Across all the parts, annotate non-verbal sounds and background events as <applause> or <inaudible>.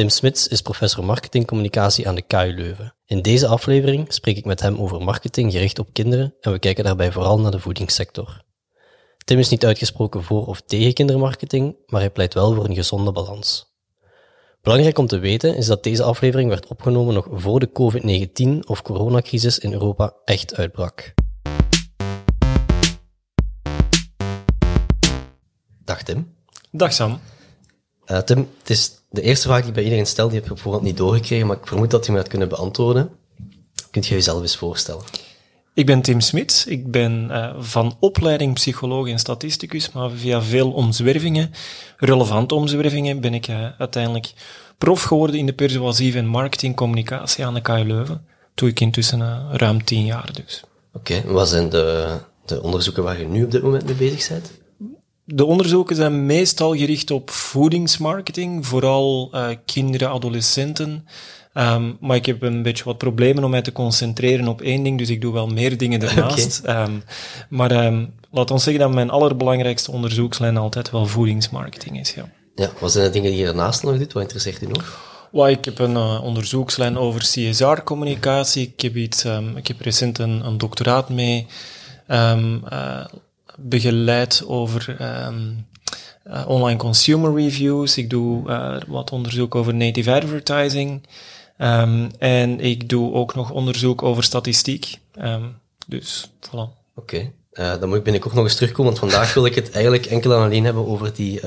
Tim Smits is professor marketingcommunicatie aan de KU Leuven. In deze aflevering spreek ik met hem over marketing gericht op kinderen en we kijken daarbij vooral naar de voedingssector. Tim is niet uitgesproken voor of tegen kindermarketing, maar hij pleit wel voor een gezonde balans. Belangrijk om te weten is dat deze aflevering werd opgenomen nog voor de COVID-19 of coronacrisis in Europa echt uitbrak. Dag Tim. Dag Sam. Uh, Tim, het is de eerste vraag die ik bij iedereen stel, die heb je op voorhand niet doorgekregen, maar ik vermoed dat je me dat kunnen beantwoorden. Kunt je jezelf eens voorstellen? Ik ben Tim Smits. Ik ben uh, van opleiding psycholoog en statisticus, maar via veel omzwervingen, relevante omzwervingen, ben ik uh, uiteindelijk prof geworden in de persuasieve en marketingcommunicatie aan de KU Leuven. Doe ik intussen uh, ruim tien jaar dus. Oké, okay. wat zijn de, de onderzoeken waar je nu op dit moment mee bezig bent? De onderzoeken zijn meestal gericht op voedingsmarketing, vooral uh, kinderen, adolescenten. Um, maar ik heb een beetje wat problemen om mij te concentreren op één ding, dus ik doe wel meer dingen daarnaast. Okay. Um, maar um, laat ons zeggen dat mijn allerbelangrijkste onderzoekslijn altijd wel voedingsmarketing is. Ja. ja, wat zijn de dingen die je daarnaast nog doet? Wat interesseert u nog? Well, ik heb een uh, onderzoekslijn over CSR-communicatie. Ik heb, iets, ik heb recent een, een doctoraat mee uh, begeleid over um, uh, online consumer reviews. Ik doe uh, wat onderzoek over native advertising. Um, en ik doe ook nog onderzoek over statistiek. Um, dus, voilà. Oké. Okay. Uh, dan moet ik binnenkort nog eens terugkomen, want vandaag wil ik het eigenlijk enkel en alleen hebben over die,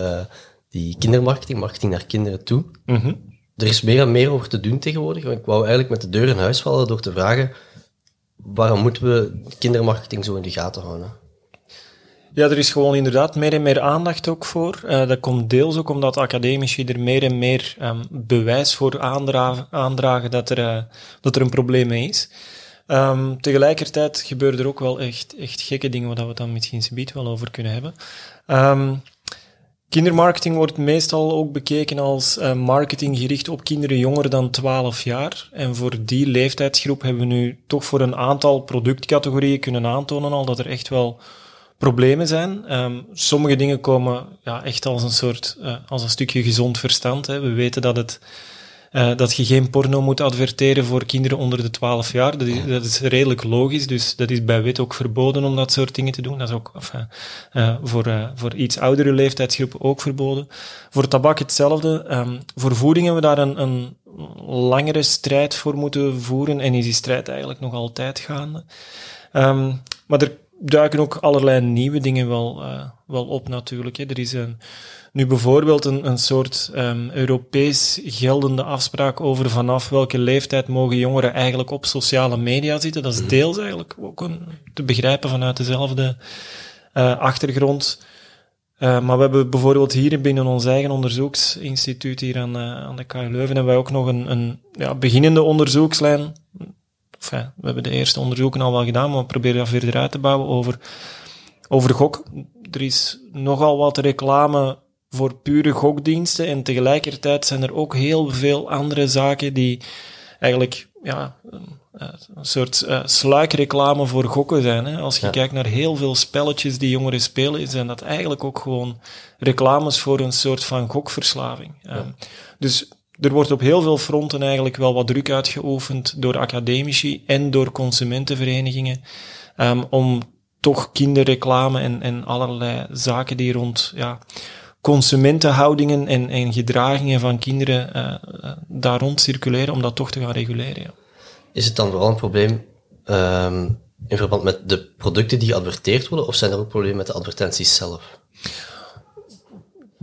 die kindermarketing, marketing naar kinderen toe. Mm -hmm. Er is meer en meer over te doen tegenwoordig. Ik wou eigenlijk met de deur in huis vallen door te vragen, waarom moeten we kindermarketing zo in de gaten houden? Ja, er is gewoon inderdaad meer en meer aandacht ook voor. Uh, dat komt deels ook omdat academici er meer en meer um, bewijs voor aandragen, dat, er, uh, dat er een probleem mee is. Um, tegelijkertijd gebeuren er ook wel echt, echt gekke dingen, waar we dan misschien biedt wel over kunnen hebben. Um, kindermarketing wordt meestal ook bekeken als uh, marketing gericht op kinderen jonger dan 12 jaar. En voor die leeftijdsgroep hebben we nu toch voor een aantal productcategorieën kunnen aantonen al dat er echt wel problemen zijn. Um, sommige dingen komen ja, echt als een soort, uh, als een stukje gezond verstand. Hè. We weten dat het, uh, dat je geen porno moet adverteren voor kinderen onder de 12 jaar. Dat is, dat is redelijk logisch, dus dat is bij wet ook verboden om dat soort dingen te doen. Dat is ook enfin, uh, voor, voor iets oudere leeftijdsgroepen ook verboden. Voor tabak hetzelfde. Um, voor voeding hebben we daar een, een langere strijd voor moeten voeren en is die strijd eigenlijk nog altijd gaande. Um, maar er duiken ook allerlei nieuwe dingen wel, uh, wel op natuurlijk. Hè. Er is een, nu bijvoorbeeld een, een soort um, Europees geldende afspraak over vanaf welke leeftijd mogen jongeren eigenlijk op sociale media zitten. Dat is mhm. deels eigenlijk ook een, te begrijpen vanuit dezelfde uh, achtergrond. Uh, maar we hebben bijvoorbeeld hier binnen ons eigen onderzoeksinstituut hier aan, aan de KU Leuven hebben wij ook nog een, een ja, beginnende onderzoekslijn enfin, we hebben de eerste onderzoeken al wel gedaan, maar we proberen dat verder uit te bouwen over, over gok. Er is nogal wat reclame voor pure gokdiensten en tegelijkertijd zijn er ook heel veel andere zaken die eigenlijk ja, een soort uh, sluikreclame voor gokken zijn. Hè. Als je kijkt naar heel veel spelletjes die jongeren spelen, zijn dat eigenlijk ook gewoon reclames voor een soort van gokverslaving. Ja. Um, dus er wordt op heel veel fronten eigenlijk wel wat druk uitgeoefend door academici en door consumentenverenigingen um, om toch kinderreclame en, en allerlei zaken die rond ja, consumentenhoudingen en, en gedragingen van kinderen uh, daar rond circuleren, om dat toch te gaan reguleren. Ja. Is het dan vooral een probleem um, in verband met de producten die geadverteerd worden, of zijn er ook problemen met de advertenties zelf?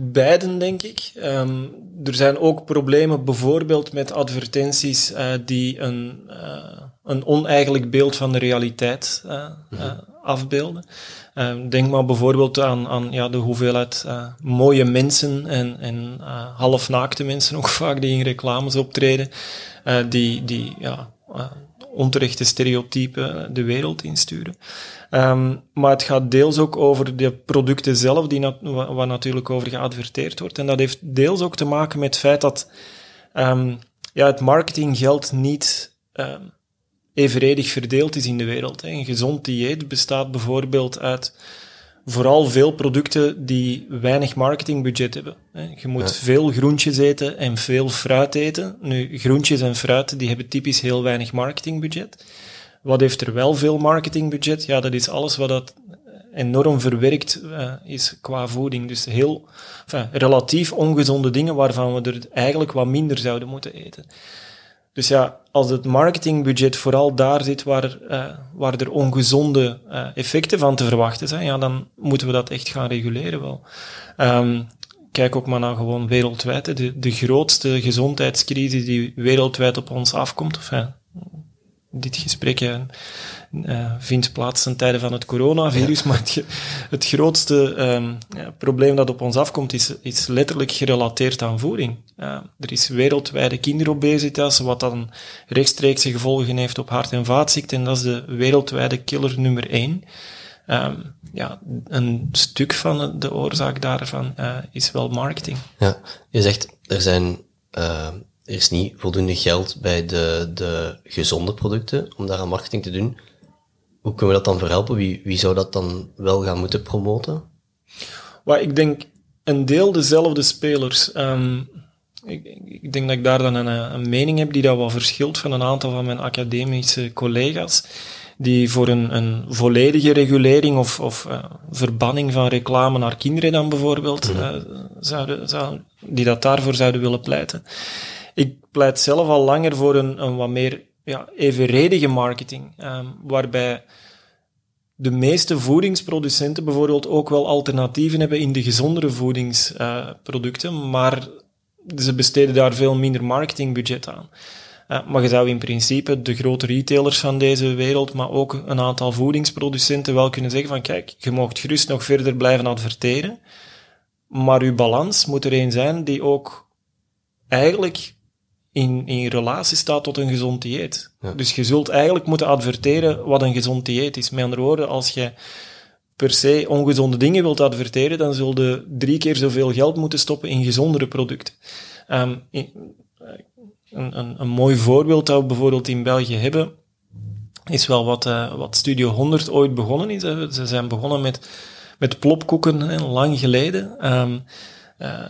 Beiden, denk ik. Um, er zijn ook problemen bijvoorbeeld met advertenties uh, die een, uh, een oneigenlijk beeld van de realiteit uh, mm-hmm. afbeelden. Ehm, denk maar bijvoorbeeld aan, aan ja, de hoeveelheid mooie mensen en, en halfnaakte mensen ook <laughs> vaak die in reclames optreden, die, die ja, onterechte stereotypen de wereld insturen. Um, maar het gaat deels ook over de producten zelf, die waar natuurlijk over geadverteerd wordt. En dat heeft deels ook te maken met het feit dat um, ja, het marketinggeld niet um, evenredig verdeeld is in de wereld. Hè. Een gezond dieet bestaat bijvoorbeeld uit vooral veel producten die weinig marketingbudget hebben. Je moet veel groentjes eten en veel fruit eten. Nu, groentjes en fruit die hebben typisch heel weinig marketingbudget. Wat heeft er wel veel marketingbudget? Ja, dat is alles wat dat enorm verwerkt uh, is qua voeding. Dus heel enfin, relatief ongezonde dingen waarvan we er eigenlijk wat minder zouden moeten eten. Dus ja, als het marketingbudget vooral daar zit waar, uh, waar er ongezonde uh, effecten van te verwachten zijn, ja, dan moeten we dat echt gaan reguleren wel. Um, kijk ook maar naar gewoon wereldwijd. De, de grootste gezondheidscrisis die wereldwijd op ons afkomt, of ja, dit gesprek uh, vindt plaats ten tijde van het coronavirus, maar het, het grootste um, ja, probleem dat op ons afkomt is, is letterlijk gerelateerd aan voeding. Uh, er is wereldwijde kinderobesitas, wat dan rechtstreekse gevolgen heeft op hart- en vaatziekten, en dat is de wereldwijde killer nummer één. Um, ja, een stuk van de oorzaak daarvan uh, is wel marketing. Ja, je zegt, er zijn er is niet voldoende geld bij de, de gezonde producten om daar aan marketing te doen. Hoe kunnen we dat dan verhelpen? Wie, wie zou dat dan wel gaan moeten promoten? Well, ik denk een deel dezelfde spelers. Um, ik, ik, denk dat ik daar dan een, een, mening heb die dat wel verschilt van een aantal van mijn academische collega's. Die voor een, een volledige regulering of, of uh, verbanning van reclame naar kinderen dan bijvoorbeeld, mm uh, zouden, zouden, die dat daarvoor zouden willen pleiten. Ik pleit zelf al langer voor een, een wat meer ja, evenredige marketing, um, waarbij de meeste voedingsproducenten bijvoorbeeld ook wel alternatieven hebben in de gezondere voedingsproducten, maar ze besteden daar veel minder marketingbudget aan. Uh, maar je zou in principe de grote retailers van deze wereld, maar ook een aantal voedingsproducenten wel kunnen zeggen van kijk, je mag gerust nog verder blijven adverteren, maar uw balans moet er een zijn die ook eigenlijk in, in relatie staat tot een gezond dieet. Dus je zult eigenlijk moeten adverteren wat een gezond dieet is. Met andere woorden, als je per se ongezonde dingen wilt adverteren, dan zul je drie keer zoveel geld moeten stoppen in gezondere producten. Um, een, een, een, mooi voorbeeld dat we bijvoorbeeld in België hebben, is wel wat, uh, wat Studio 100 ooit begonnen is. Ze zijn begonnen met, met plopkoeken, lang geleden. Um, uh,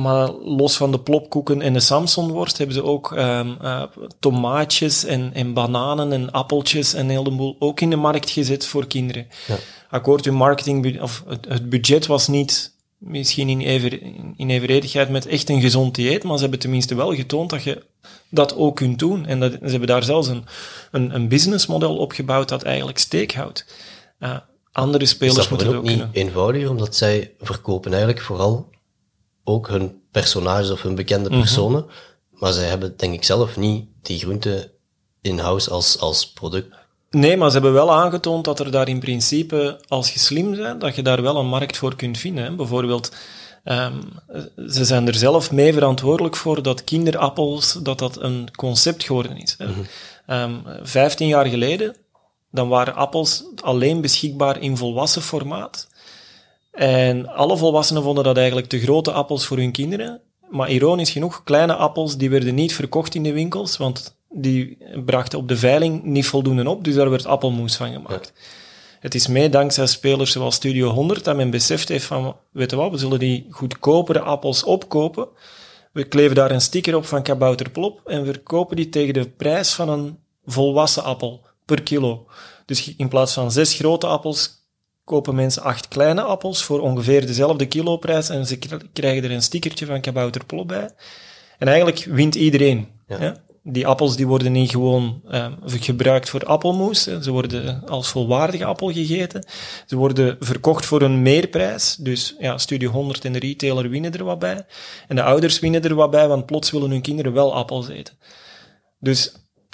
maar los van de plopkoeken en de Samsonworst hebben ze ook um, uh, tomaatjes en, en bananen en appeltjes en een heleboel ook in de markt gezet voor kinderen. Ja. Akkoord, hun marketing, of het, het, budget was niet misschien in, ever, in evenredigheid met echt een gezond dieet, maar ze hebben tenminste wel getoond dat je dat ook kunt doen. En dat, ze hebben daar zelfs een, een, een businessmodel opgebouwd dat eigenlijk steek houdt. Uh, andere spelers moeten het ook, ook niet kunnen. eenvoudiger, omdat zij verkopen eigenlijk vooral ook hun personages of hun bekende mhm. personen. Maar zij hebben, denk ik zelf, niet die groente in-house als, als product. Nee, maar ze hebben wel aangetoond dat er daar in principe, als je slim bent, dat je daar wel een markt voor kunt vinden. Hè. Bijvoorbeeld, um, ze zijn er zelf mee verantwoordelijk voor dat kinderappels, dat dat een concept geworden is. Hè. Mm vijftien jaar geleden, dan waren appels alleen beschikbaar in volwassen formaat. En alle volwassenen vonden dat eigenlijk te grote appels voor hun kinderen. Maar ironisch genoeg, kleine appels die werden niet verkocht in de winkels, want die brachten op de veiling niet voldoende op, dus daar werd appelmoes van gemaakt. Het is mee dankzij spelers zoals Studio 100 dat men beseft heeft van, weet je wat, we zullen die goedkopere appels opkopen. We kleven daar een sticker op van Kabouter Plop en verkopen die tegen de prijs van een volwassen appel per kilo. Dus in plaats van zes grote appels kopen mensen acht kleine appels voor ongeveer dezelfde kiloprijs en ze krijgen er een stickertje van Kabouter Plop bij. En eigenlijk wint iedereen. Ja. Die appels die worden niet gewoon uh, gebruikt voor appelmoes, ze worden als volwaardige appel gegeten. Ze worden verkocht voor een meerprijs, dus ja, Studio 100 en de retailer winnen er wat bij. En de ouders winnen er wat bij, want plots willen hun kinderen wel appels eten. Dus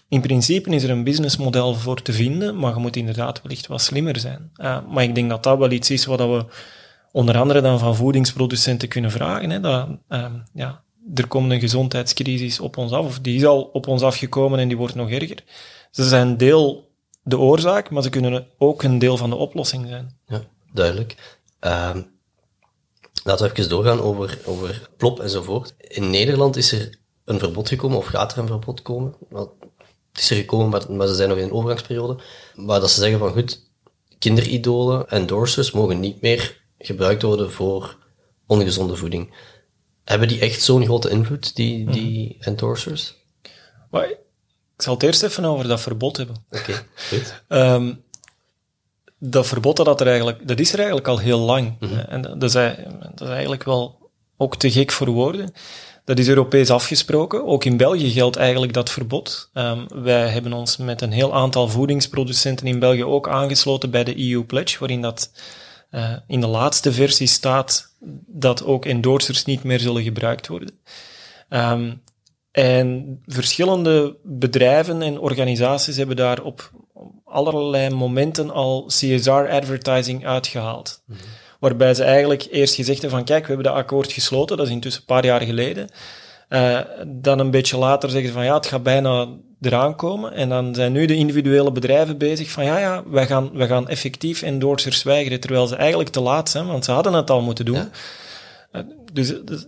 in principe is er een businessmodel voor te vinden, maar je moet inderdaad wellicht wat slimmer zijn. Uh, maar ik denk dat dat wel iets is wat we onder andere dan van voedingsproducenten kunnen vragen. Hè, dat, uh, ja, er komt een gezondheidscrisis op ons af, of die is al op ons afgekomen en die wordt nog erger. Ze zijn deel de oorzaak, maar ze kunnen ook een deel van de oplossing zijn. Ja, duidelijk. Uh, laten we even doorgaan over, over plop enzovoort. In Nederland is er een verbod gekomen, of gaat er een verbod komen? Het is er gekomen, maar, maar ze zijn nog in een overgangsperiode. Maar dat ze zeggen van goed, kinderidolen, endorsers, mogen niet meer gebruikt worden voor ongezonde voeding. Hebben die echt zo'n grote invloed, die, die endorsers? Maar ik zal het eerst even over dat verbod hebben. Oké, <laughs> goed. Ehm, dat verbod dat, er eigenlijk, dat is er eigenlijk al heel lang. En dat is, dat is eigenlijk wel ook te gek voor woorden. Dat is Europees afgesproken. Ook in België geldt eigenlijk dat verbod. Um, wij hebben ons met een heel aantal voedingsproducenten in België ook aangesloten bij de EU Pledge, waarin dat uh, in de laatste versie staat dat ook endorsers niet meer zullen gebruikt worden. Um, en verschillende bedrijven en organisaties hebben daar op allerlei momenten al CSR-advertising uitgehaald. -hmm. Waarbij ze eigenlijk eerst gezegd hebben van kijk, we hebben dat akkoord gesloten, dat is intussen een paar jaar geleden. Uh, dan een beetje later zeggen ze van ja, het gaat bijna eraan komen. En dan zijn nu de individuele bedrijven bezig van ja, ja, wij gaan, wij gaan effectief endorsers weigeren, terwijl ze eigenlijk te laat zijn, want ze hadden het al moeten doen. Ja. Uh, dus, dus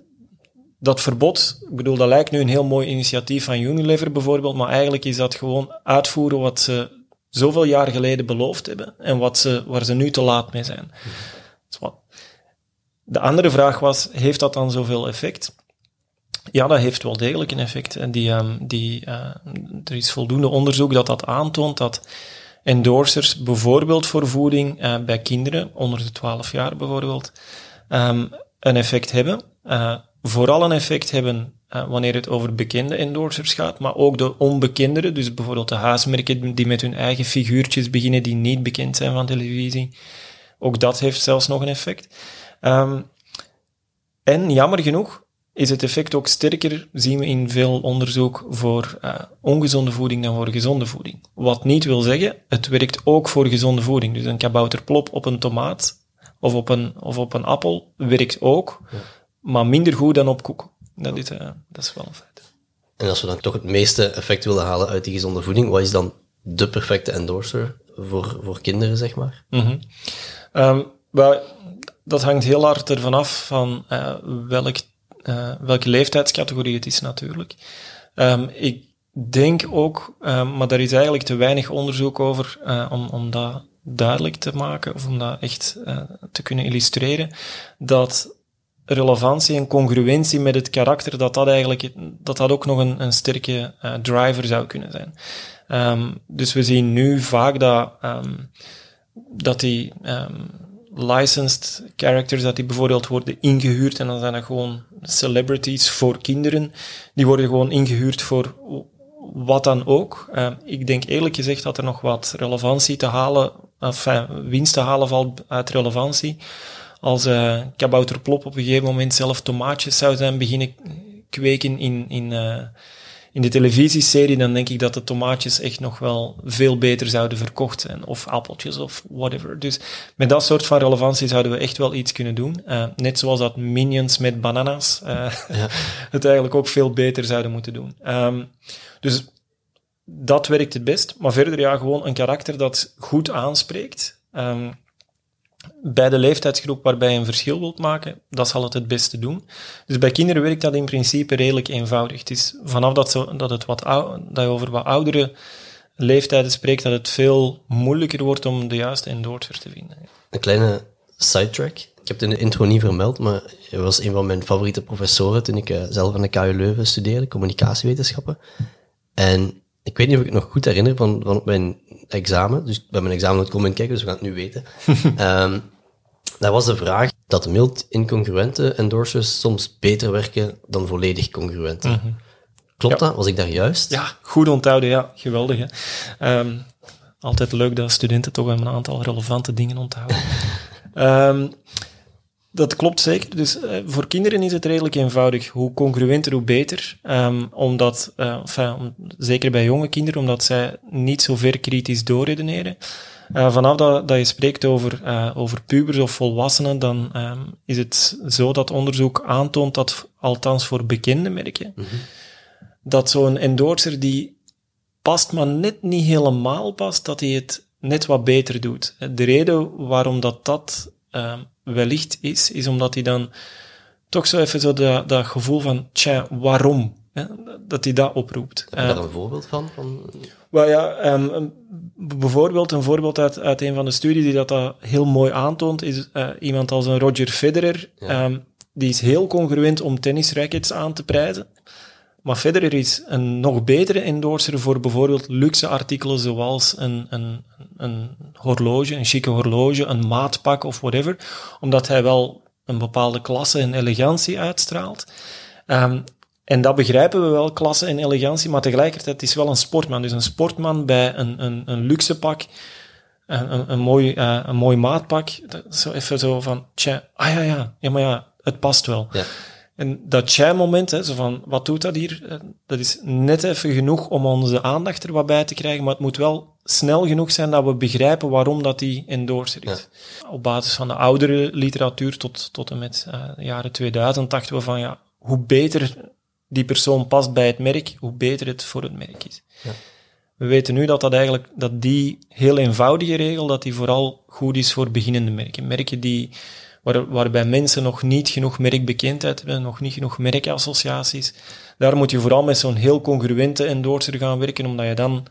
dat verbod, ik bedoel, dat lijkt nu een heel mooi initiatief van Unilever bijvoorbeeld, maar eigenlijk is dat gewoon uitvoeren wat ze zoveel jaar geleden beloofd hebben en wat ze, waar ze nu te laat mee zijn. De andere vraag was, heeft dat dan zoveel effect? Ja, dat heeft wel degelijk een effect. En die, um, die, uh, er is voldoende onderzoek dat dat aantoont dat endorsers bijvoorbeeld voor voeding uh, bij kinderen onder de 12 jaar bijvoorbeeld um, een effect hebben. Uh, vooral een effect hebben uh, wanneer het over bekende endorsers gaat, maar ook de onbekendere, dus bijvoorbeeld de haasmerken die met hun eigen figuurtjes beginnen die niet bekend zijn van televisie. Ook dat heeft zelfs nog een effect. Um, en jammer genoeg is het effect ook sterker, zien we in veel onderzoek, voor uh, ongezonde voeding dan voor gezonde voeding. Wat niet wil zeggen, het werkt ook voor gezonde voeding. Dus een kabouterplop op een tomaat of op een, of op een appel werkt ook. Ja maar minder goed dan op koek. Dat is, uh, dat is wel een feit. En als we dan toch het meeste effect willen halen uit die gezonde voeding, wat is dan de perfecte endorser voor, voor kinderen, zeg maar? Mm -hmm. Um, dat hangt heel hard ervan af van uh, welk, uh, welke leeftijdscategorie het is natuurlijk. Um, ik denk ook, um, maar daar is eigenlijk te weinig onderzoek over om, om dat duidelijk te maken, of om dat echt te kunnen illustreren, dat relevantie en congruentie met het karakter, dat dat eigenlijk, dat dat ook nog een, een sterke driver zou kunnen zijn. Dus we zien nu vaak dat, dat die um, licensed characters, dat die bijvoorbeeld worden ingehuurd en dan zijn dat gewoon celebrities voor kinderen. Die worden gewoon ingehuurd voor wat dan ook. Uh, ik denk eerlijk gezegd dat er nog wat relevantie te halen, enfin, winst te halen valt uit relevantie als uh, Kabouter Plop op een gegeven moment zelf tomaatjes zou zijn beginnen kweken in, in, uh, in de televisieserie, dan denk ik dat de tomaatjes echt nog wel veel beter zouden verkocht zijn. Of appeltjes of whatever. Dus met dat soort van relevantie zouden we echt wel iets kunnen doen. Uh, net zoals dat Minions met bananas ja. <laughs> het eigenlijk ook veel beter zouden moeten doen. Um, dus dat werkt het best. Maar verder ja, gewoon een karakter dat goed aanspreekt. Um, bij de leeftijdsgroep waarbij je een verschil wilt maken, dat zal het het beste doen. Dus bij kinderen werkt dat in principe redelijk eenvoudig. Het is vanaf dat, zo, dat, het wat dat je over wat oudere leeftijden spreekt, dat het veel moeilijker wordt om de juiste endorser te vinden. Een kleine sidetrack. Ik heb het in de intro niet vermeld, maar je was een van mijn favoriete professoren toen ik uh, zelf aan de KU Leuven studeerde, communicatiewetenschappen. En ik weet niet of ik het nog goed herinner van, van mijn examen. Dus bij mijn examen nooit komen kijken, dus we gaan het nu weten. um, <laughs> daar was de vraag dat mild incongruente endorsers soms beter werken dan volledig congruente. Mm -hmm. Klopt ja. dat? Was ik daar juist? Ja, goed onthouden, ja. Geweldig, hè. Um, altijd leuk dat studenten toch een aantal relevante dingen onthouden. um, <laughs> Dat klopt zeker. Dus uh, voor kinderen is het redelijk eenvoudig. Hoe congruenter, hoe beter. Um, omdat, uh, enfin, om, zeker bij jonge kinderen, omdat zij niet zo ver kritisch doorredeneren. Uh, vanaf dat, dat je spreekt over, over pubers of volwassenen, dan um, is het zo dat onderzoek aantoont dat, althans voor bekende merken, mm -hmm. dat zo'n endorser die past, maar net niet helemaal past, dat hij het net wat beter doet. De reden waarom dat dat um, wellicht is, is omdat hij dan toch zo even zo dat, dat gevoel van, tja, waarom? Hè, dat hij dat oproept. Heb je daar een voorbeeld van? van? Well, ja, um, bijvoorbeeld een voorbeeld uit, uit een van de studies die dat, dat heel mooi aantoont, is uh, iemand als een Roger Federer. Ja. Um, die is heel congruent om tennisrackets aan te prijzen. Maar Federer is een nog betere endorser voor bijvoorbeeld luxe artikelen zoals een, een, een horloge, een chique horloge, een maatpak of whatever. Omdat hij wel een bepaalde klasse en elegantie uitstraalt. Um, en dat begrijpen we wel, klasse en elegantie, maar tegelijkertijd is wel een sportman. Dus een sportman bij een, een, een luxe pak, een, een, mooi, uh, een mooi maatpak, zo even zo van, tja, ah ja, ja, ja, maar ja, het past wel. Ja. En dat tja-moment, zo van, wat doet dat hier? Eh, dat is net even genoeg om onze aandacht er wat bij te krijgen, maar het moet wel snel genoeg zijn dat we begrijpen waarom dat die endorser is. Ja. Op basis van de oudere literatuur tot, tot en met uh, de jaren 2000 dachten we van, ja, hoe beter die persoon past bij het merk, hoe beter het voor het merk is. Ja. We weten nu dat, dat, eigenlijk, dat die heel eenvoudige regel, dat die vooral goed is voor beginnende merken. Merken die, waar, waarbij mensen nog niet genoeg merkbekendheid hebben, nog niet genoeg merkassociaties. Daar moet je vooral met zo'n heel congruente endorser gaan werken, omdat je dan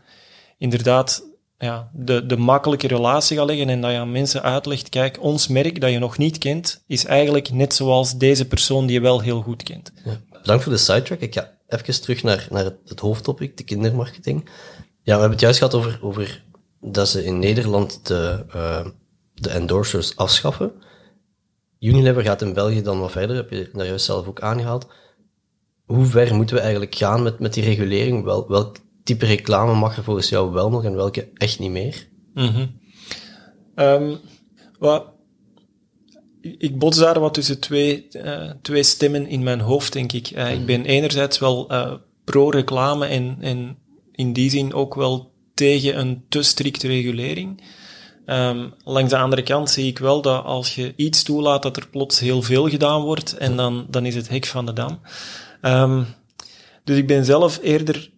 inderdaad ja, de, de makkelijke relatie gaat leggen en dat je aan mensen uitlegt, kijk, ons merk dat je nog niet kent, is eigenlijk net zoals deze persoon die je wel heel goed kent. Bedankt voor de sidetrack. Ik ga even terug naar, naar het, hoofdtopic, de kindermarketing. Ja, we hebben het juist gehad over, over dat ze in Nederland de, uh, de endorsers afschaffen. Unilever gaat in België dan wat verder, heb je daar juist zelf ook aangehaald. Hoe ver moeten we eigenlijk gaan met, met die regulering? Wel, welk type reclame mag er volgens jou wel nog en welke echt niet meer? Mm -hmm. um, wat, ik bots daar wat tussen twee, uh, twee stemmen in mijn hoofd, denk ik. Uh, ik ben enerzijds wel uh, pro-reclame en, en in die zin ook wel tegen een te strikte regulering. Um, langs de andere kant zie ik wel dat als je iets toelaat, dat er plots heel veel gedaan wordt en dan, dan is het hek van de dam. Um, dus ik ben zelf eerder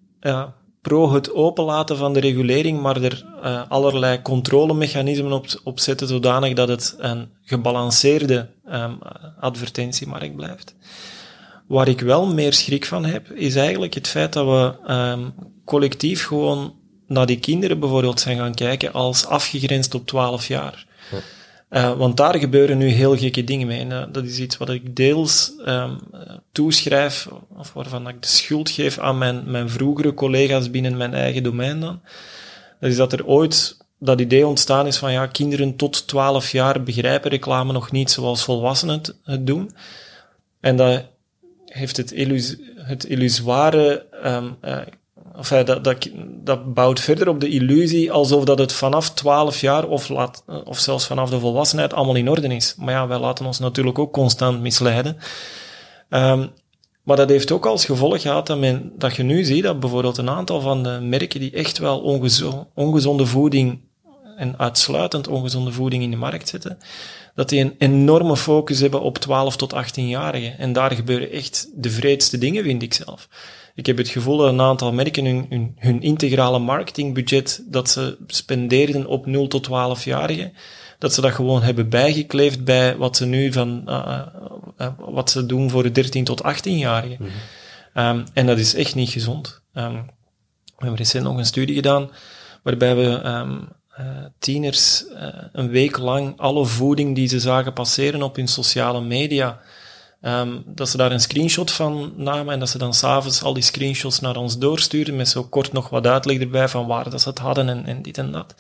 pro het openlaten van de regulering, maar er uh, allerlei controlemechanismen op, op zetten, zodanig dat het een gebalanceerde um, advertentiemarkt blijft. Waar ik wel meer schrik van heb, is eigenlijk het feit dat we collectief gewoon naar die kinderen bijvoorbeeld zijn gaan kijken als afgegrensd op 12 jaar. Ja. Uh, want daar gebeuren nu heel gekke dingen mee. En, uh, dat is iets wat ik deels um, toeschrijf, of waarvan ik de schuld geef aan mijn, mijn vroegere collega's binnen mijn eigen domein dan. Dat is dat er ooit dat idee ontstaan is van ja, kinderen tot 12 jaar begrijpen reclame nog niet zoals volwassenen het, het doen. En dat heeft het, illus, het illusoire um, Enfin, dat, dat, dat bouwt verder op de illusie alsof dat het vanaf 12 jaar of, laat, of zelfs vanaf de volwassenheid allemaal in orde is. Maar ja, wij laten ons natuurlijk ook constant misleiden. Um, maar dat heeft ook als gevolg gehad dat, men, dat je nu ziet dat bijvoorbeeld een aantal van de merken die echt wel ongezonde, ongezonde voeding en uitsluitend ongezonde voeding in de markt zetten, dat die een enorme focus hebben op 12 tot 18-jarigen. En daar gebeuren echt de vreedste dingen, vind ik zelf. Ik heb het gevoel dat een aantal merken hun, hun, hun integrale marketingbudget dat ze spendeerden op 0 tot 12-jarigen, dat ze dat gewoon hebben bijgekleefd bij wat ze nu van, uh, uh, wat ze doen voor de 13 tot 18-jarigen. Mm -hmm. um, en dat is echt niet gezond. Um, we hebben recent nog een studie gedaan waarbij we um, uh, tieners een week lang alle voeding die ze zagen passeren op hun sociale media Um, dat ze daar een screenshot van namen en dat ze dan s'avonds al die screenshots naar ons doorsturen met zo kort nog wat uitleg erbij van waar dat ze het hadden en, en dit en dat.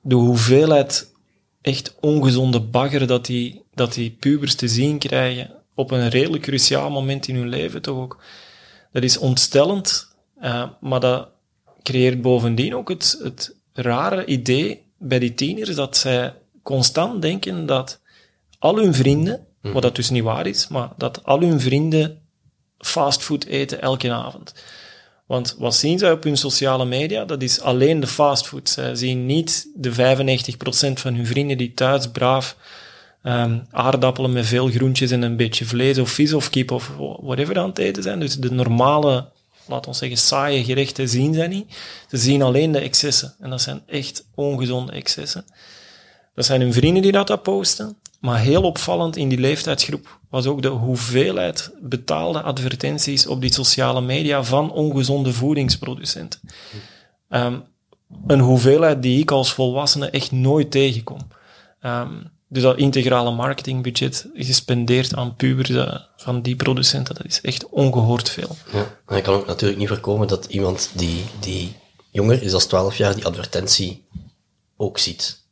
De hoeveelheid echt ongezonde bagger dat die, dat die pubers te zien krijgen op een redelijk cruciaal moment in hun leven toch ook, dat is ontstellend, uh, maar dat creëert bovendien ook het, het rare idee bij die tieners dat zij constant denken dat al hun vrienden. Wat dat dus niet waar is, maar dat al hun vrienden fastfood eten elke avond. Want wat zien zij op hun sociale media? Dat is alleen de fastfood. Zij zien niet de 95% van hun vrienden die thuis braaf um, aardappelen met veel groentjes en een beetje vlees of vis of kip of whatever aan het eten zijn. Dus de normale, laten we zeggen, saaie gerechten zien zij niet. Ze zien alleen de excessen. En dat zijn echt ongezonde excessen. Dat zijn hun vrienden die dat posten. Maar heel opvallend in die leeftijdsgroep was ook de hoeveelheid betaalde advertenties op die sociale media van ongezonde voedingsproducenten. ehm, een hoeveelheid die ik als volwassene echt nooit tegenkom. Ehm, dus dat integrale marketingbudget gespendeerd aan pubers van die producenten, dat is echt ongehoord veel. Ja, en je kan ook natuurlijk niet voorkomen dat iemand die, die jonger is als 12 jaar die advertentie ook ziet.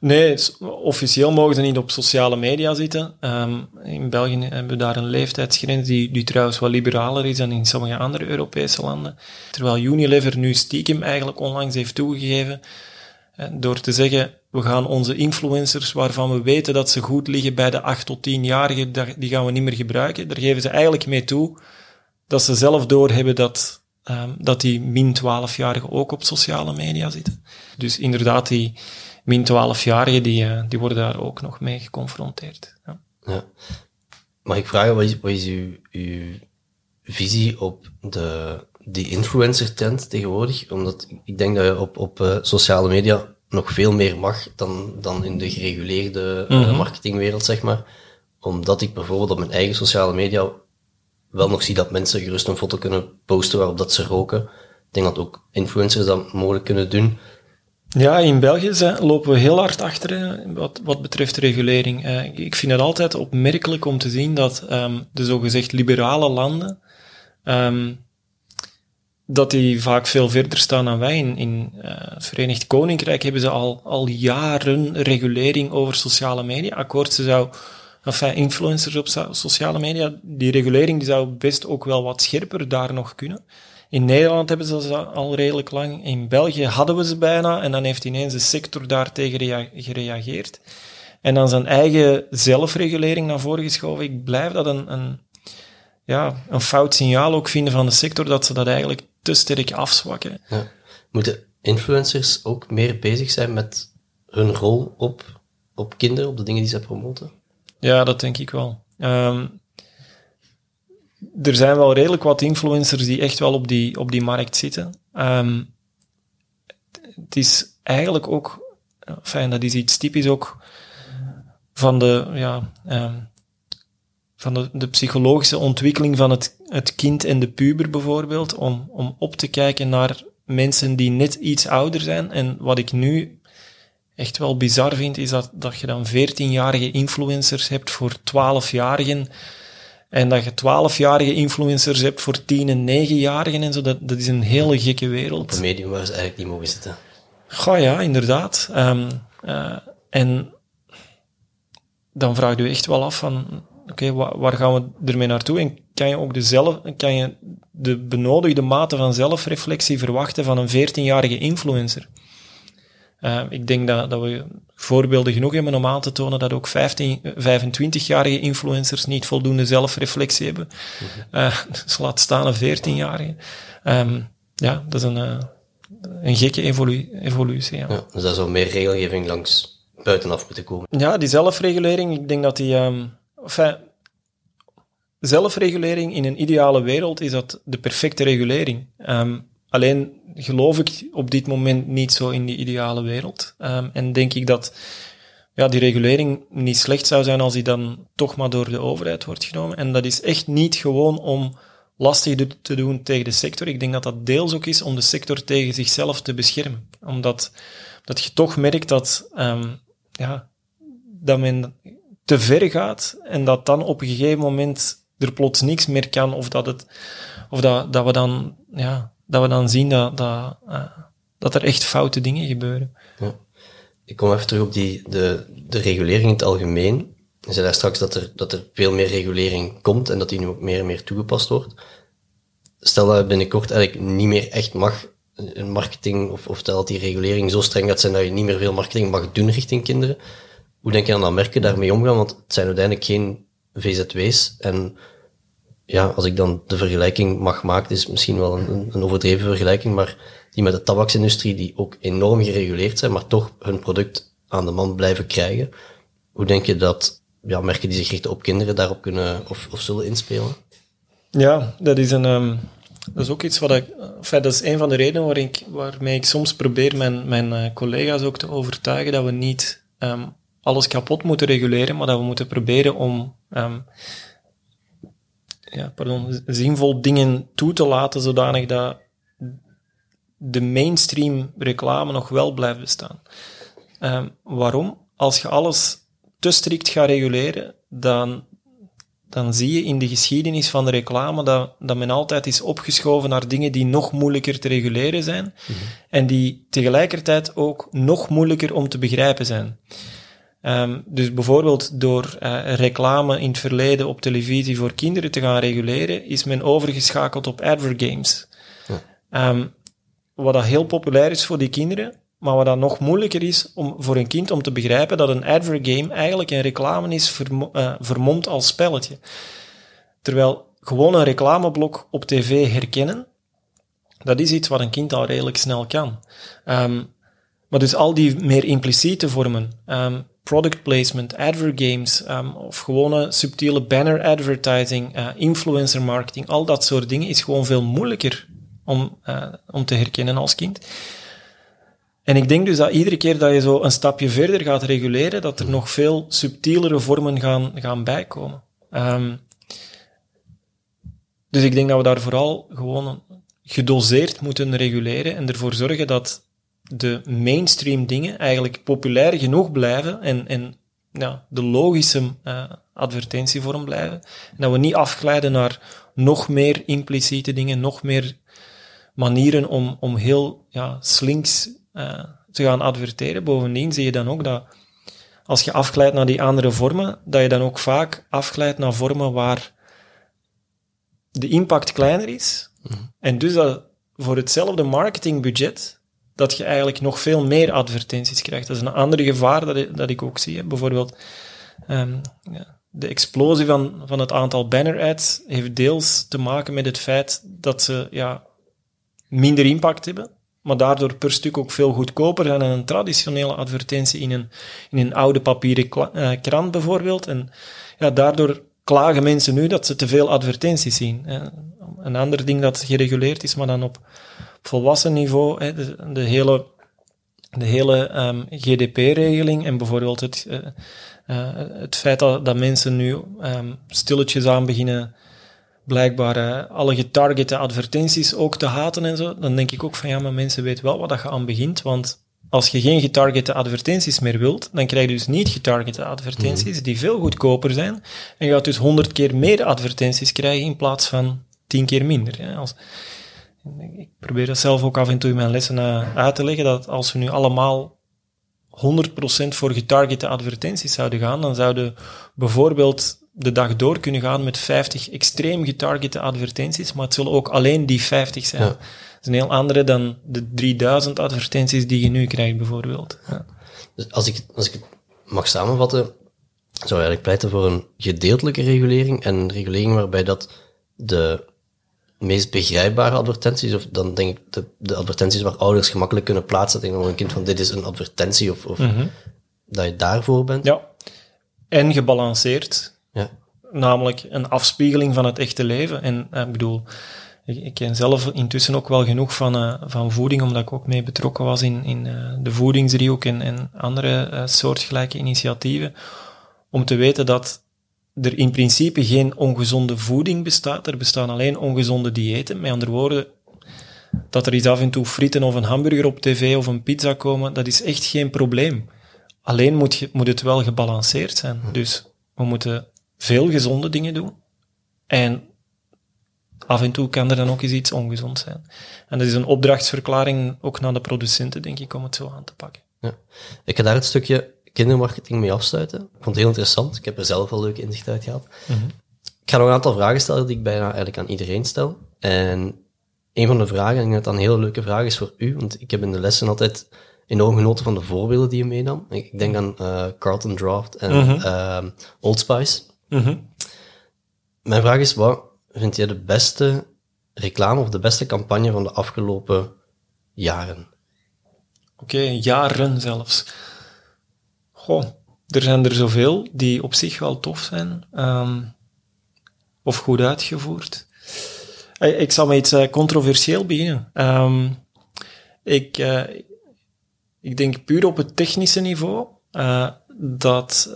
Nee, officieel mogen ze niet op sociale media zitten. Ehm, in België hebben we daar een leeftijdsgrens die, die trouwens wat liberaler is dan in sommige andere Europese landen. Terwijl Unilever nu stiekem eigenlijk onlangs heeft toegegeven door te zeggen, we gaan onze influencers, waarvan we weten dat ze goed liggen bij de 8 tot 10-jarigen, die gaan we niet meer gebruiken. Daar geven ze eigenlijk mee toe dat ze zelf doorhebben dat, um, dat die min 12-jarigen ook op sociale media zitten. Dus inderdaad, die min 12-jarigen, die, uh, die worden daar ook nog mee geconfronteerd. Ja. ja. Mag ik vragen, wat is, wat is uw, uw visie op de, die influencer trend tegenwoordig? Omdat ik denk dat je op, op uh, sociale media nog veel meer mag dan, dan in de gereguleerde mm -hmm. marketingwereld, zeg maar. Omdat ik bijvoorbeeld op mijn eigen sociale media wel nog zie dat mensen gerust een foto kunnen posten waarop dat ze roken. Ik denk dat ook influencers dat mogelijk kunnen doen. Ja, in België lopen we heel hard achter wat, wat betreft regulering. Uh, ik vind het altijd opmerkelijk om te zien dat um, de zogezegd liberale landen um, dat die vaak veel verder staan dan wij. In, in uh, het Verenigd Koninkrijk hebben ze al, al jaren regulering over sociale media. Akkoord, ze zou, enfin, influencers op sociale media, die regulering die zou best ook wel wat scherper daar nog kunnen. In Nederland hebben ze ze al redelijk lang. In België hadden we ze bijna en dan heeft ineens de sector daartegen gereageerd. En dan zijn eigen zelfregulering naar voren geschoven. Ik blijf dat een, een, ja, een fout signaal ook vinden van de sector, dat ze dat eigenlijk te sterk afzwakken. Ja. Moeten influencers ook meer bezig zijn met hun rol op, op kinderen, op de dingen die ze promoten? Ja, dat denk ik wel. Um, er zijn wel redelijk wat influencers die echt wel op die, op die markt zitten. Um, het is eigenlijk ook, fijn, dat is iets typisch ook van de, ja, um, van de, de, psychologische ontwikkeling van het, het kind en de puber bijvoorbeeld, om, om op te kijken naar mensen die net iets ouder zijn. En wat ik nu echt wel bizar vind, is dat, dat je dan 14-jarige influencers hebt voor 12-jarigen. En dat je 12-jarige influencers hebt voor 10- en 9-jarigen en zo. Dat, dat is een hele gekke wereld. Op een medium waar ze eigenlijk niet mogen zitten. Goh ja, inderdaad. Um, uh, en dan vraag je je echt wel af van, oké, okay, waar, gaan we ermee naartoe? En kan je ook de, zelf, kan je de benodigde mate van zelfreflectie verwachten van een 14-jarige influencer? Uh, ik denk dat, dat we voorbeelden genoeg hebben om aan te tonen dat ook 15, 25-jarige influencers niet voldoende zelfreflectie hebben. Uh, <laughs> dus laat staan een 14-jarige. Um, ja, dat is een, uh, een gekke evolu evolutie. Ja. ja. dus daar zou meer regelgeving langs buitenaf moeten komen. Ja, die zelfregulering, ik denk dat die... Um, enfin, zelfregulering in een ideale wereld is dat de perfecte regulering. Um, alleen geloof ik op dit moment niet zo in die ideale wereld. Um, en denk ik dat ja, die regulering niet slecht zou zijn als die dan toch maar door de overheid wordt genomen. En dat is echt niet gewoon om lastig te doen tegen de sector. Ik denk dat dat deels ook is om de sector tegen zichzelf te beschermen. Omdat dat je toch merkt dat, um, ja, dat men te ver gaat en dat dan op een gegeven moment er plots niks meer kan of dat, het, of dat, dat, we, dan, ja, dat we dan zien dat, dat, uh, dat er echt foute dingen gebeuren. Ja. Ik kom even terug op die, de, de regulering in het algemeen. Je zei daar straks dat er, dat er veel meer regulering komt en dat die nu ook meer en meer toegepast wordt. Stel dat binnenkort eigenlijk niet meer echt mag een marketing, of, of dat die regulering zo streng gaat zijn dat je niet meer veel marketing mag doen richting kinderen. Hoe denk je dan dat merken daarmee omgaan? Want het zijn uiteindelijk geen VZW's. En ja, als ik dan de vergelijking mag maken, is misschien wel een, een overdreven vergelijking, maar die met de tabaksindustrie, die ook enorm gereguleerd zijn, maar toch hun product aan de man blijven krijgen. Hoe denk je dat ja, merken die zich richten op kinderen daarop kunnen of, of zullen inspelen? Ja, dat is een, um, dat is ook iets wat ik, enfin, dat is een van de redenen waar ik, waarmee ik soms probeer mijn, mijn uh, collega's ook te overtuigen dat we niet um, alles kapot moeten reguleren, maar dat we moeten proberen om um, ja, pardon, zinvol dingen toe te laten, zodanig dat de mainstream reclame nog wel blijft bestaan. Um, waarom? Als je alles te strikt gaat reguleren, dan, dan zie je in de geschiedenis van de reclame dat, dat men altijd is opgeschoven naar dingen die nog moeilijker te reguleren zijn mhm. en die tegelijkertijd ook nog moeilijker om te begrijpen zijn. Um, dus bijvoorbeeld door uh, reclame in het verleden op televisie voor kinderen te gaan reguleren, is men overgeschakeld op advergames. Ja. Um, wat dat heel populair is voor die kinderen, maar wat dan nog moeilijker is om, voor een kind om te begrijpen dat een advergame eigenlijk een reclame is vermo uh, vermomd als spelletje. Terwijl gewoon een reclameblok op tv herkennen, dat is iets wat een kind al redelijk snel kan. Um, maar dus al die meer impliciete vormen, um, product placement, advergames, um, of gewone subtiele banner advertising, uh, influencer marketing, al dat soort dingen is gewoon veel moeilijker om, uh, om te herkennen als kind. En ik denk dus dat iedere keer dat je zo een stapje verder gaat reguleren, dat er nog veel subtielere vormen gaan, gaan bijkomen. Um, dus ik denk dat we daar vooral gewoon gedoseerd moeten reguleren en ervoor zorgen dat de mainstream dingen eigenlijk populair genoeg blijven en, en ja, de logische uh, advertentievorm blijven. En dat we niet afglijden naar nog meer impliciete dingen, nog meer manieren om, om heel ja, slinks uh, te gaan adverteren. Bovendien zie je dan ook dat als je afglijdt naar die andere vormen, dat je dan ook vaak afglijdt naar vormen waar de impact kleiner is. Mhm. En dus dat voor hetzelfde marketingbudget, dat je eigenlijk nog veel meer advertenties krijgt. Dat is een ander gevaar dat ik, dat ik ook zie. Bijvoorbeeld, um, ja, de explosie van, van het aantal banner ads heeft deels te maken met het feit dat ze ja, minder impact hebben maar daardoor per stuk ook veel goedkoper dan een traditionele advertentie in een, in een oude papieren eh, krant bijvoorbeeld. En ja, daardoor klagen mensen nu dat ze te veel advertenties zien. Een ander ding dat gereguleerd is, maar dan op volwassen niveau, de, de hele, de hele um, GDP-regeling en bijvoorbeeld het, uh, uh, het feit dat, dat mensen nu um, stilletjes aan beginnen blijkbaar uh, alle getargete advertenties ook te haten en zo, dan denk ik ook van ja, maar mensen weten wel wat dat je aan begint, want als je geen getargete advertenties meer wilt, dan krijg je dus niet getargete advertenties mhm. die veel goedkoper zijn en je gaat dus honderd keer meer advertenties krijgen in plaats van tien keer minder. Als, ik probeer dat zelf ook af en toe in mijn lessen uh, uit te leggen, dat als we nu allemaal 100% voor getargete advertenties zouden gaan, dan zouden bijvoorbeeld de dag door kunnen gaan met 50 extreem getargete advertenties, maar het zullen ook alleen die 50 zijn. Ja. Dat is een heel andere dan de 3000 advertenties die je nu krijgt, bijvoorbeeld. Ja. Dus als ik, als ik het mag samenvatten, zou eigenlijk pleiten voor een gedeeltelijke regulering en een regulering waarbij dat de meest begrijpbare advertenties, of dan denk ik de, de advertenties waar ouders gemakkelijk kunnen plaatsen tegenover een kind van dit is een advertentie, of, of mhm. dat je daarvoor bent. Ja. En gebalanceerd. Ja. Namelijk een afspiegeling van het echte leven. En eh, ik bedoel, ik, ken zelf intussen ook wel genoeg van, uh, van voeding, omdat ik ook mee betrokken was in, in uh, de voedingsdriehoek en, en andere soortgelijke initiatieven, om te weten dat er in principe geen ongezonde voeding bestaat, er bestaan alleen ongezonde diëten. Met andere woorden, dat er iets af en toe frieten of een hamburger op tv of een pizza komen, dat is echt geen probleem. Alleen moet, je, moet het wel gebalanceerd zijn. Dus we moeten veel gezonde dingen doen. En af en toe kan er dan ook eens iets ongezond zijn. En dat is een opdrachtsverklaring ook naar de producenten, denk ik, om het zo aan te pakken. Ja. Ik ga daar het stukje kindermarketing mee afsluiten. Ik vond het heel interessant. Ik heb er zelf wel leuke inzicht uit gehad. Mhm. Ik ga nog een aantal vragen stellen die ik bijna eigenlijk aan iedereen stel. En een van de vragen, en ik denk dat dat een hele leuke vraag is voor u, want ik heb in de lessen altijd enorm genoten van de voorbeelden die je meenam. Ik denk aan uh, Carlton Draft en mm -hmm. Old Spice. Mhm. Mijn vraag is, wat vind jij de beste reclame of de beste campagne van de afgelopen jaren? Oké, jaren zelfs. Goh, er zijn er zoveel die op zich wel tof zijn. Um, of goed uitgevoerd. Eh, ik zal met iets uh, controversieel beginnen. Um, ik, uh, ik denk puur op het technische niveau uh, dat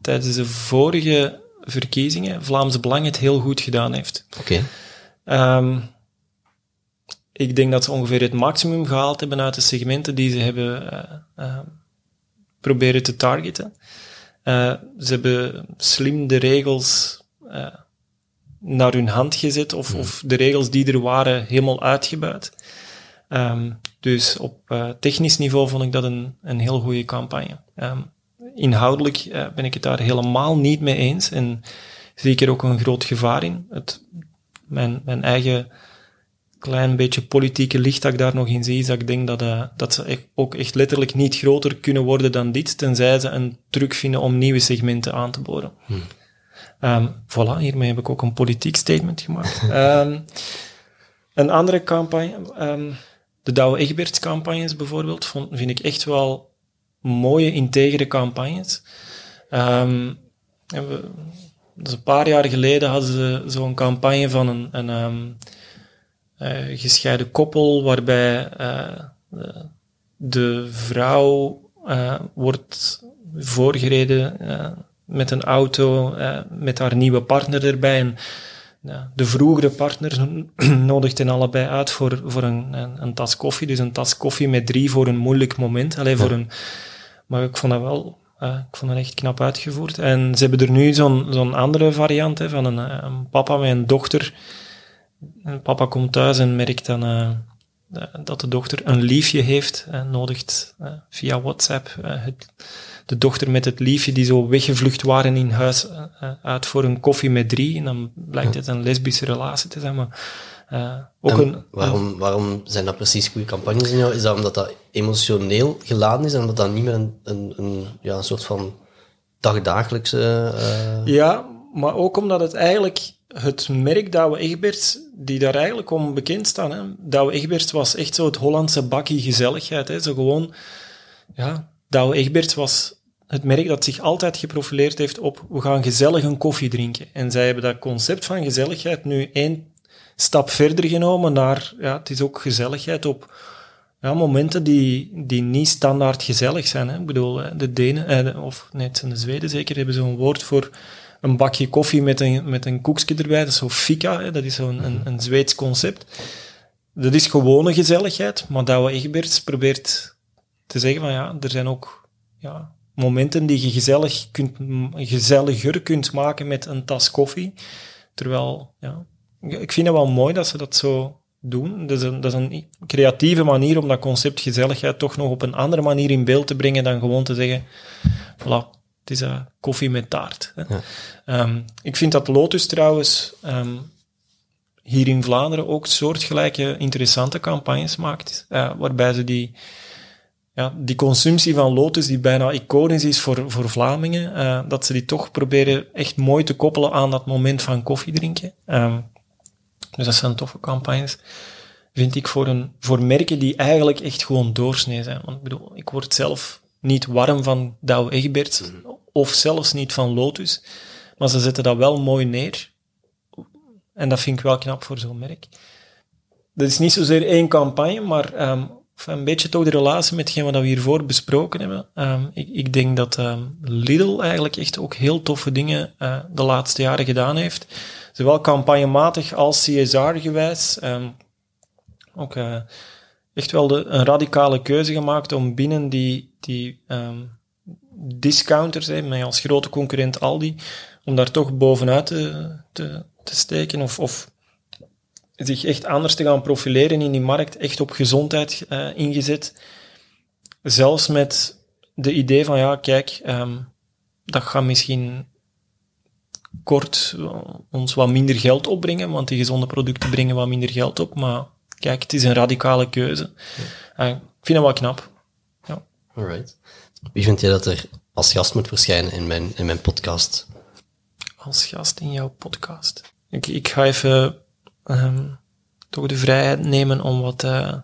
tijdens de vorige verkiezingen Vlaamse Belang het heel goed gedaan heeft. Oké. Okay. Um, ik denk dat ze ongeveer het maximum gehaald hebben uit de segmenten die ze hebben proberen te targeten. Uh, ze hebben slim de regels naar hun hand gezet of, hmm. of, de regels die er waren helemaal uitgebuit. Um, dus op technisch niveau vond ik dat een, een heel goede campagne. Um, inhoudelijk ben ik het daar helemaal niet mee eens en zie ik er ook een groot gevaar in. Het, mijn, mijn eigen klein beetje politieke licht dat ik daar nog in zie, is dat ik denk dat, uh, dat ze ook echt letterlijk niet groter kunnen worden dan dit, tenzij ze een truc vinden om nieuwe segmenten aan te boren. Hmm. Um, voilà, hiermee heb ik ook een politiek statement gemaakt. um, <laughs> een andere campagne, um, de Douwe Egberts campagnes bijvoorbeeld, vond, vind ik echt wel mooie, integere campagnes. Um, we, dus een paar jaar geleden hadden ze zo'n campagne van een, een gescheiden koppel, waarbij uh, de vrouw wordt voorgereden met een auto met haar nieuwe partner erbij. En, de vroegere partner <clears throat> nodigt hen allebei uit voor, voor een, een, een, tas koffie. Dus een tas koffie met drie voor een moeilijk moment. Alleen voor een, maar ik vond dat wel ik vond dat echt knap uitgevoerd. En ze hebben er nu zo'n zo'n andere variant hè, van een, een, papa met een dochter en papa komt thuis en merkt dan uh, dat de dochter een liefje heeft en nodigt uh, via WhatsApp het, de dochter met het liefje die zo weggevlucht waren in huis uit voor een koffie met drie. En dan blijkt het een lesbische relatie te zijn. Maar, ook een, waarom, waarom zijn dat precies goede campagnes in jou? Is dat omdat dat emotioneel geladen is en omdat dat niet meer een, een, een ja, een soort van dagdagelijkse... Ja, maar ook omdat het eigenlijk het merk Douwe Egberts, die daar eigenlijk om bekend staan. Hè. Douwe Egberts was echt zo het Hollandse bakkie gezelligheid. Hè. Zo gewoon, ja, Douwe Egberts was het merk dat zich altijd geprofileerd heeft op we gaan gezellig een koffie drinken. En zij hebben dat concept van gezelligheid nu één stap verder genomen naar, ja, het is ook gezelligheid op ja, momenten die, die niet standaard gezellig zijn. Hè. Ik bedoel, de Denen, eh, of net de Zweden zeker, hebben zo'n woord voor een bakje koffie met een, met een koekje erbij. Dat is zo fika, hè, dat is zo'n een, een Zweeds concept. Dat is gewone gezelligheid, maar Douwe Egberts probeert te zeggen van ja, er zijn ook ja, momenten die je gezellig kunt, gezelliger kunt maken met een tas koffie. Terwijl, ja, ik vind het wel mooi dat ze dat zo doen. Dat is, een, dat is een creatieve manier om dat concept gezelligheid toch nog op een andere manier in beeld te brengen dan gewoon te zeggen, voilà, het is uh, koffie met taart. Hè. Um, ik vind dat Lotus trouwens um, hier in Vlaanderen ook soortgelijke interessante campagnes maakt, uh, waarbij ze die, ja, die consumptie van Lotus, die bijna iconisch is voor, voor Vlamingen, uh, dat ze die toch proberen echt mooi te koppelen aan dat moment van koffie drinken. Um, dus dat zijn toffe campagnes vind ik voor, een, voor merken die eigenlijk echt gewoon doorsnee zijn. Want ik bedoel, ik word zelf niet warm van Douwe Egberts, mhm. of zelfs niet van Lotus. Maar ze zetten dat wel mooi neer. En dat vind ik wel knap voor zo'n merk. Dat is niet zozeer één campagne, maar um, een beetje toch de relatie met hetgeen wat we hiervoor besproken hebben. Um, ik, ik, denk dat um, Lidl eigenlijk echt ook heel toffe dingen uh, de laatste jaren gedaan heeft. Zowel campagnematig als CSR-gewijs. ook uh, echt wel de, een radicale keuze gemaakt om binnen die, die um, discounters, hè, met als grote concurrent Aldi, om daar toch bovenuit te, te, te steken of, of zich echt anders te gaan profileren in die markt, echt op gezondheid uh, ingezet. Zelfs met de idee van, ja, kijk, um, dat gaat misschien kort ons wat minder geld opbrengen, want die gezonde producten brengen wat minder geld op, maar kijk, het is een radicale keuze. Ja. Uh, ik vind dat wel knap. Ja. Alright. Wie vind je dat er als gast moet verschijnen in mijn, in mijn podcast? Als gast in jouw podcast? Ik, ik ga even um, toch de vrijheid nemen om wat, uh,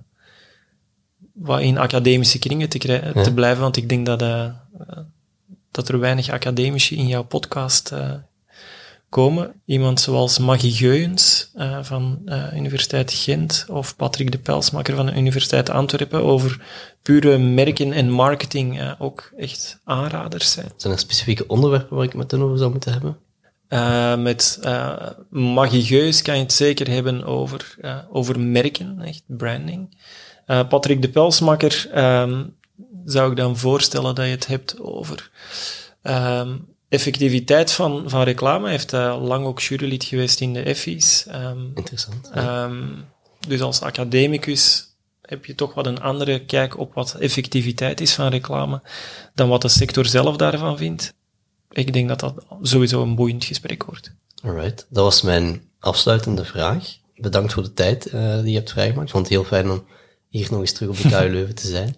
wat in academische kringen te, ja. te blijven, want ik denk dat, uh, dat er weinig academici in jouw podcast uh, komen. Iemand zoals Maggie Geuens uh, van uh, Universiteit Gent of Patrick de Pelsmaker van de Universiteit Antwerpen over pure merken en marketing uh, ook echt aanraders zijn. Zijn er specifieke onderwerpen waar ik met hen over zou moeten hebben? Met magieus kan je het zeker hebben over, over merken, echt branding. Patrick de Pelsmakker um, zou ik dan voorstellen dat je het hebt over um, effectiviteit van, van reclame. Hij heeft lang ook jurylid geweest in de Effies. Um, Interessant. dus als academicus heb je toch wat een andere kijk op wat effectiviteit is van reclame dan wat de sector zelf daarvan vindt. Ik denk dat dat sowieso een boeiend gesprek wordt. Alright, dat was mijn afsluitende vraag. Bedankt voor de tijd uh, die je hebt vrijgemaakt. Ik vond het heel fijn om hier nog eens terug op de <laughs> KU Leuven te zijn.